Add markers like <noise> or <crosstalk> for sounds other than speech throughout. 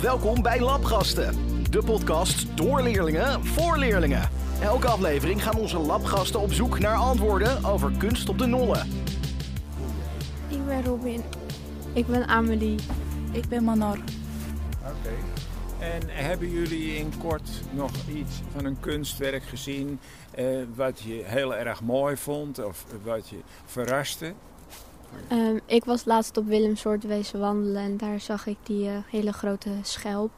Welkom bij Labgasten, de podcast door leerlingen voor leerlingen. Elke aflevering gaan onze labgasten op zoek naar antwoorden over kunst op de nollen. Ik ben Robin. Ik ben Amelie. Ik ben Manor. Oké. En hebben jullie in kort nog iets van een kunstwerk gezien eh, wat je heel erg mooi vond of wat je verraste? Ehm, ik was laatst op Willemsoort wezen wandelen en daar zag ik die eh, hele grote schelp.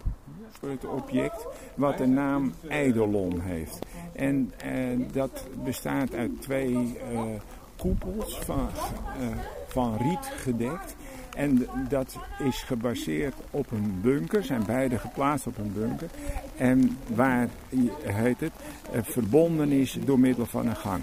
Het object wat de naam Eidolon heeft. En eh, dat bestaat uit twee eh, koepels van, van riet gedekt. En dat is gebaseerd op een bunker, zijn beide geplaatst op een bunker. En waar, heet het, verbonden is door middel van een gang.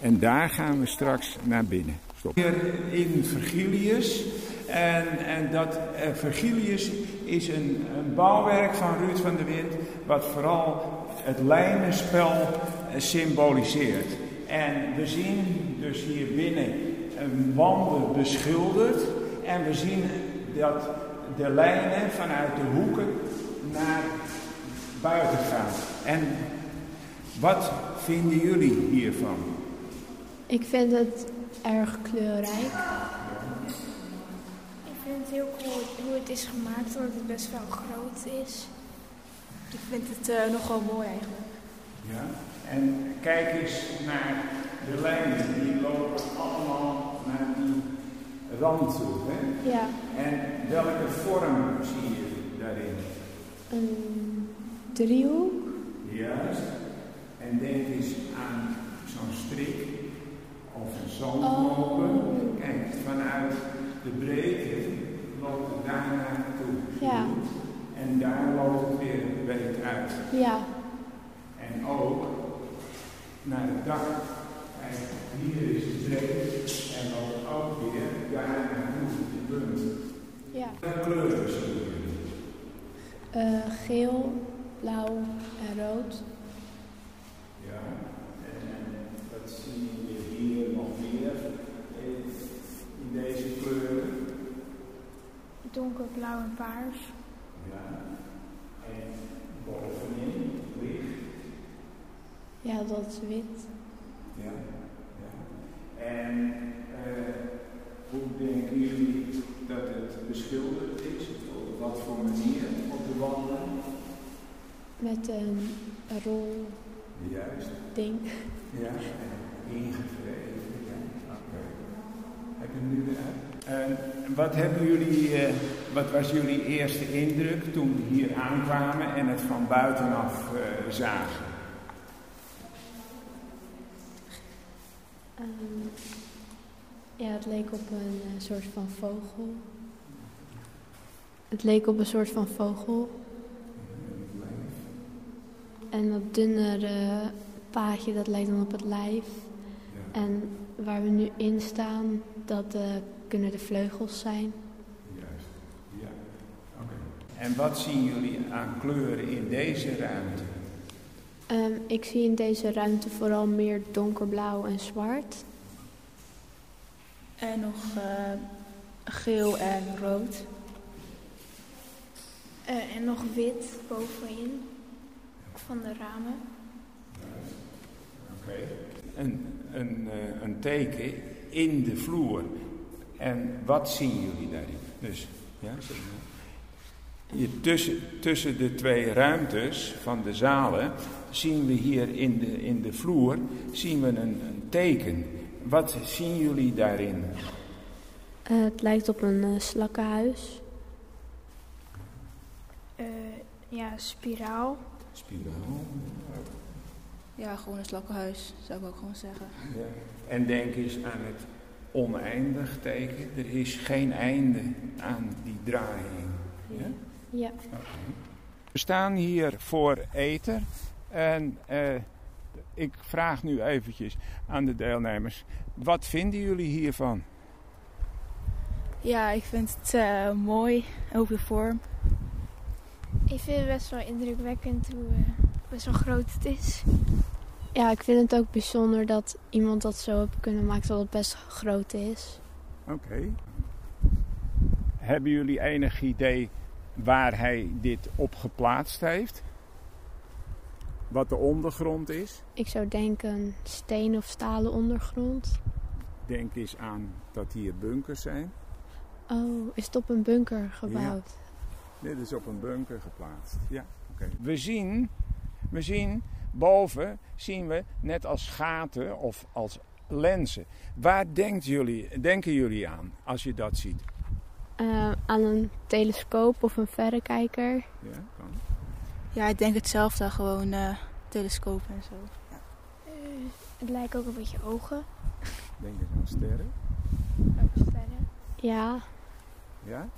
En daar gaan we straks naar binnen. Stop. Hier in Vergilius. En, en dat eh, Vergilius is een, een bouwwerk van Ruud van der Wind, wat vooral het lijnenspel eh, symboliseert. En we zien dus hier binnen een wanden beschilderd. En we zien dat de lijnen vanuit de hoeken naar buiten gaan. En wat vinden jullie hiervan? Ik vind het erg kleurrijk. Ik vind het heel cool hoe het is gemaakt, omdat het best wel groot is. Ik vind het eh, nogal mooi eigenlijk. Ja. En kijk eens naar de lijnen, die lopen allemaal naar die rand toe. Hè? Ja, En welke vorm zie je daarin? een driehoek. Juist. En denk eens aan zo'n strik of een zandloper. Oh. Kijk, vanuit de breedte loopt het daar naartoe. Ja. En daar loopt het weer breed uit. Ja, En ook naar het dak. Kijk, hier is het breed en loopt ook weer daar naartoe, die punt. ja. Welke kleuren zien jullie? Eh, geel, blauw en rood. Ja, en wat zie je hier nog meer in, in deze kleuren? Donkerblauw en paars. Ja, en bovenin licht. Ja, dat is wit. Ja, ja. En eh, hoe denken jullie dat het beschilderd is? Op wat voor manier op de wanden? Met een rol Juist. ding. Ja, en ingevreven. Ja. Oké. Heb je hem nu weer uit? En wat, hebben jullie, eh, wat was jullie eerste indruk toen we hier aankwamen en het van buitenaf eh, zagen? Ehm, ja, het leek op een eh, soort van vogel. Het leek op een soort van vogel. En dat dunnere paadje, dat lijkt dan op het lijf. En waar we nu in staan, dat eh, kunnen de vleugels zijn. Juist. Ja. Oké. En wat zien jullie aan kleuren in deze ruimte? Ehm, ik zie in deze ruimte vooral meer donkerblauw en zwart. En nog eh, geel en rood. Eh, en nog wit bovenin van de ramen. Oké. Een, een, eh, een teken in de vloer. En wat zien jullie daarin? Dus, ja, zeg maar. Hier tussen, tussen de twee ruimtes van de zalen zien we hier in de, in de vloer zien we een, een teken. Wat zien jullie daarin? Eh, het lijkt op een eh, slakkenhuis. Eh, ja, spiraal. Spiraal. Ja, gewoon een slakkenhuis, zou ik ook gewoon zeggen. Ja. En denk eens aan het oneindig teken. Er is geen einde aan die draaiing. Ja? Ja. We staan hier voor eten en eh, ik vraag nu eventjes aan de deelnemers, wat vinden jullie hiervan? Ja, ik vind het eh, mooi, ook de vorm. Ik vind het best wel indrukwekkend hoe eh, best wel groot het is. ja, ik vind het ook bijzonder dat iemand dat zo heeft kunnen maken, dat het best groot is. Oké. Hebben jullie enig idee waar hij dit op geplaatst heeft? Wat de ondergrond is? Ik zou denken steen of stalen ondergrond. Denk eens aan dat hier bunkers zijn. Oh, is het op een bunker gebouwd? Dit is op een bunker geplaatst. Ja, oké. We zien, we zien boven, zien we net als gaten of als lenzen. Waar denkt jullie, denken jullie aan als je dat ziet? Eh, aan een telescoop of een verrekijker. Ja, kan. Ja, ik denk hetzelfde. Gewoon eh telescopen en zo. Eh, het lijken ook een beetje ogen. Denk eens aan sterren. Ook sterren. Ja, Ja?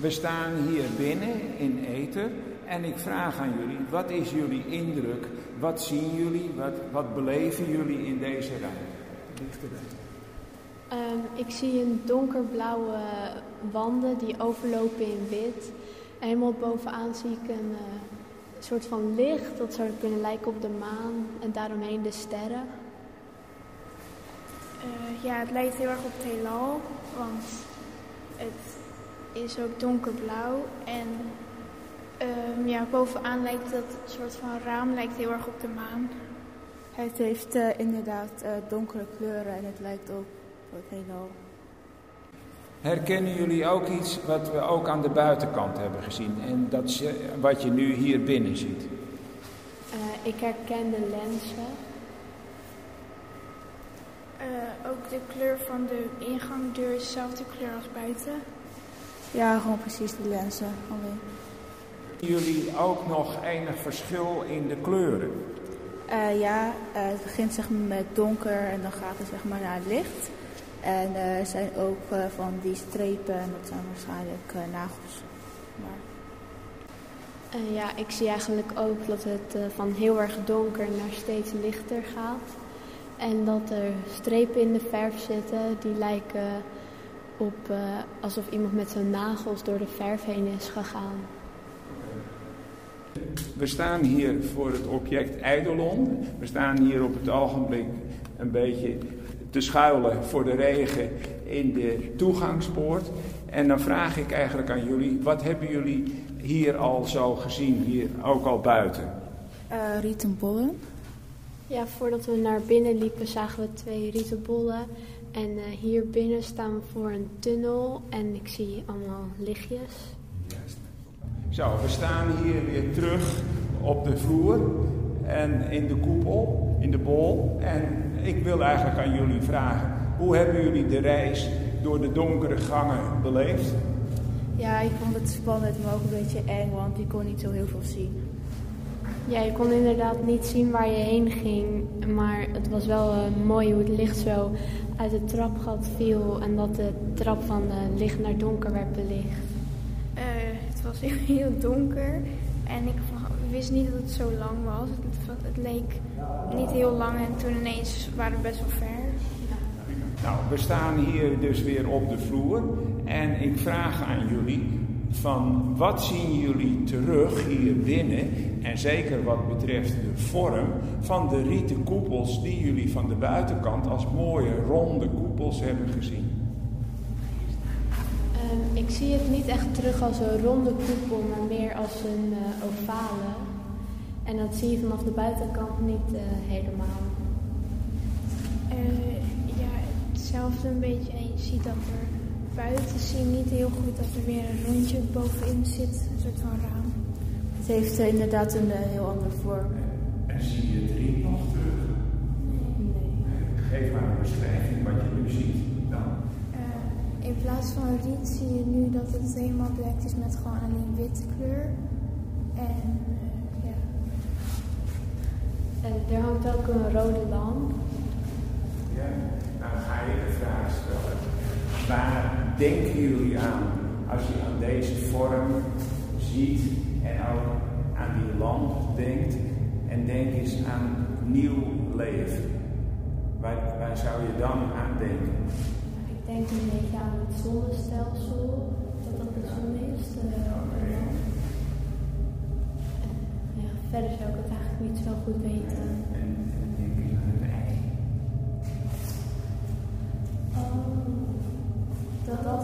We staan hier binnen in Ether en ik vraag aan jullie, wat is jullie indruk? Wat zien jullie? Wat, wat beleven jullie in deze ruimte? Ehm, ik zie een donkerblauwe wanden die overlopen in wit. En helemaal bovenaan zie ik een eh, soort van licht dat zou kunnen lijken op de maan. En daaromheen de sterren. Eh, ja, het lijkt heel erg op het heelal, want het is ook donkerblauw. En ehm, ja, bovenaan lijkt dat soort van raam lijkt heel erg op de maan. Het heeft eh, inderdaad eh, donkere kleuren en het lijkt ook op het heelal. Herkennen jullie ook iets wat we ook aan de buitenkant hebben gezien en dat je, wat je nu hier binnen ziet? Eh, ik herken de lenzen. Eh, ook de kleur van de ingangdeur is dezelfde kleur als buiten. Ja, gewoon precies de lenzen alleen. Jullie ook nog enig verschil in de kleuren? Eh, ja, eh, het begint zeg maar met donker en dan gaat het zeg maar naar het licht. En eh, er zijn ook eh, van die strepen en dat zijn waarschijnlijk eh, nagels. Maar Eh, ja, ik zie eigenlijk ook dat het eh, van heel erg donker naar steeds lichter gaat. En dat er strepen in de verf zitten die lijken op eh, alsof iemand met zijn nagels door de verf heen is gegaan. We staan hier voor het object Eidolon. We staan hier op het ogenblik een beetje te schuilen voor de regen in de toegangspoort. En dan vraag ik eigenlijk aan jullie, wat hebben jullie hier al zo gezien, hier ook al buiten? eh rieten bollen. Ja, voordat we naar binnen liepen zagen we twee rieten bollen. En eh, hier binnen staan we voor een tunnel en ik zie allemaal lichtjes. Zo, we staan hier weer terug op de vloer en in de koepel, in de bol. En ik wil eigenlijk aan jullie vragen, hoe hebben jullie de reis door de donkere gangen beleefd? Ja, ik vond het spannend, maar ook een beetje eng, want je kon niet zo heel veel zien. Ja, je kon inderdaad niet zien waar je heen ging, maar het was wel eh, mooi hoe het licht zo uit het trapgat viel en dat de trap van eh, licht naar donker werd belicht. Eh, het was heel, <laughs> heel donker en ik wist niet dat het zo lang was. Het, het leek niet heel lang en toen ineens waren we best wel ver. Nou, we staan hier dus weer op de vloer en ik vraag aan jullie van wat zien jullie terug hier binnen en zeker wat betreft de vorm van de rieten koepels die jullie van de buitenkant als mooie ronde koepels hebben gezien. Ehm, ik zie het niet echt terug als een ronde koepel, maar meer als een eh, ovale. En dat zie je vanaf de buitenkant niet eh, helemaal. Eh, ja, hetzelfde een beetje. En je ziet dat er buiten zie je niet heel goed dat er weer een rondje bovenin zit. Een soort van raam. Het heeft eh, inderdaad een eh, heel andere vorm. En zie je het riet nog terug? Geef maar een beschrijving wat je nu ziet. Dan. Eh, in plaats van riet zie je nu dat het helemaal bedekt is met gewoon alleen witte kleur. En eh, ja. En er hangt ook een rode lamp. Ja, nou ga je de vraag stellen. Waar denken jullie aan als je aan deze vorm ziet en ook aan die lamp denkt? En denk eens aan nieuw leven. Waar, waar zou je dan aan denken? Ik denk een beetje aan het zonnestelsel, dat dat de zon is. De, de lamp. En, ja, verder zou ik het eigenlijk niet zo goed weten.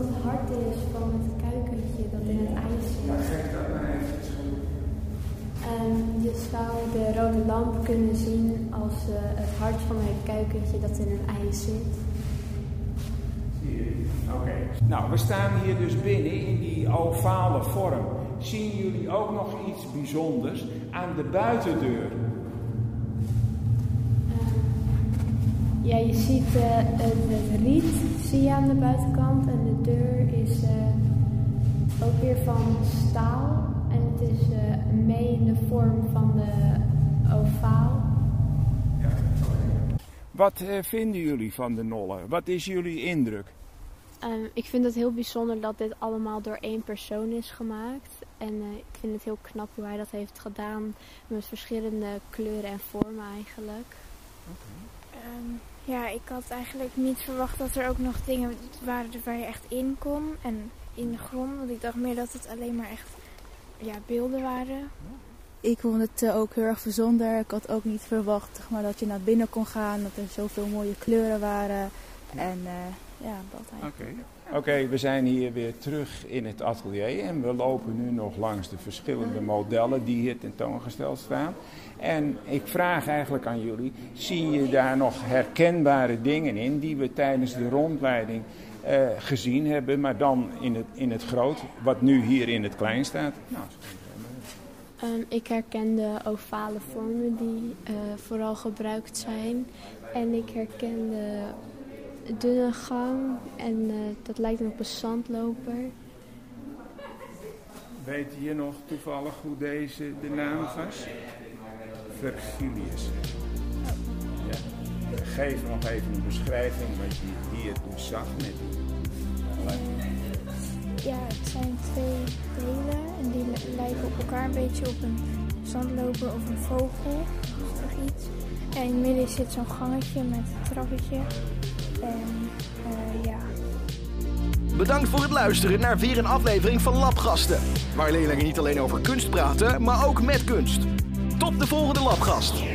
het hart is van het kuikentje dat in het ijs zit. Ja, geef dat maar even schoon. En ehm, je zou de rode lamp kunnen zien als eh, het hart van het kuikentje dat in een ijs zit. Zie je? Oké. Nou, we staan hier dus binnen in die ovale vorm. Zien jullie ook nog iets bijzonders aan de buitendeur? Ehm, ja, je ziet uh, het, riet zie je aan de buitenkant en de deur is uh, ook weer van staal en het is uh, mee in de vorm van de ovaal. Wat vinden jullie van de nollen? Wat is jullie indruk? Um, ik vind het heel bijzonder dat dit allemaal door één persoon is gemaakt. En ik vind het heel knap hoe hij dat heeft gedaan met verschillende kleuren en vormen eigenlijk. Okay. Um, ja, ik had eigenlijk niet verwacht dat er ook nog dingen waren waar je echt in kon en in de grond. Want ik dacht meer dat het alleen maar echt ja, beelden waren. Ik vond het uh, ook heel erg bijzonder. Ik had ook niet verwacht maar, dat je naar binnen kon gaan, dat er zoveel mooie kleuren waren. En uh, ja, dat eigenlijk. Oké, okay. we zijn hier weer terug in het atelier en we lopen nu nog langs de verschillende modellen die hier tentoongesteld staan. En ik vraag eigenlijk aan jullie, zie je daar nog herkenbare dingen in die we tijdens de rondleiding uh, gezien hebben, maar dan in het, in het groot, wat nu hier in het klein staat? Nou, um, ik herken de ovale vormen die uh, vooral gebruikt zijn. En ik herken de dunne gang en uh, dat lijkt me op een zandloper. Weet je nog toevallig hoe deze de naam was? Virgilius. Ja. Geef nog even een beschrijving wat je hier dus zag met Ja, het zijn twee delen en die lijken op elkaar een beetje op een zandloper of een vogel of iets. En in het midden zit zo'n gangetje met een trappetje. En uh, ja. Bedankt voor het luisteren naar weer een aflevering van Labgasten. Waar leerlingen niet alleen over kunst praten, maar ook met kunst. Tot de volgende Labgast.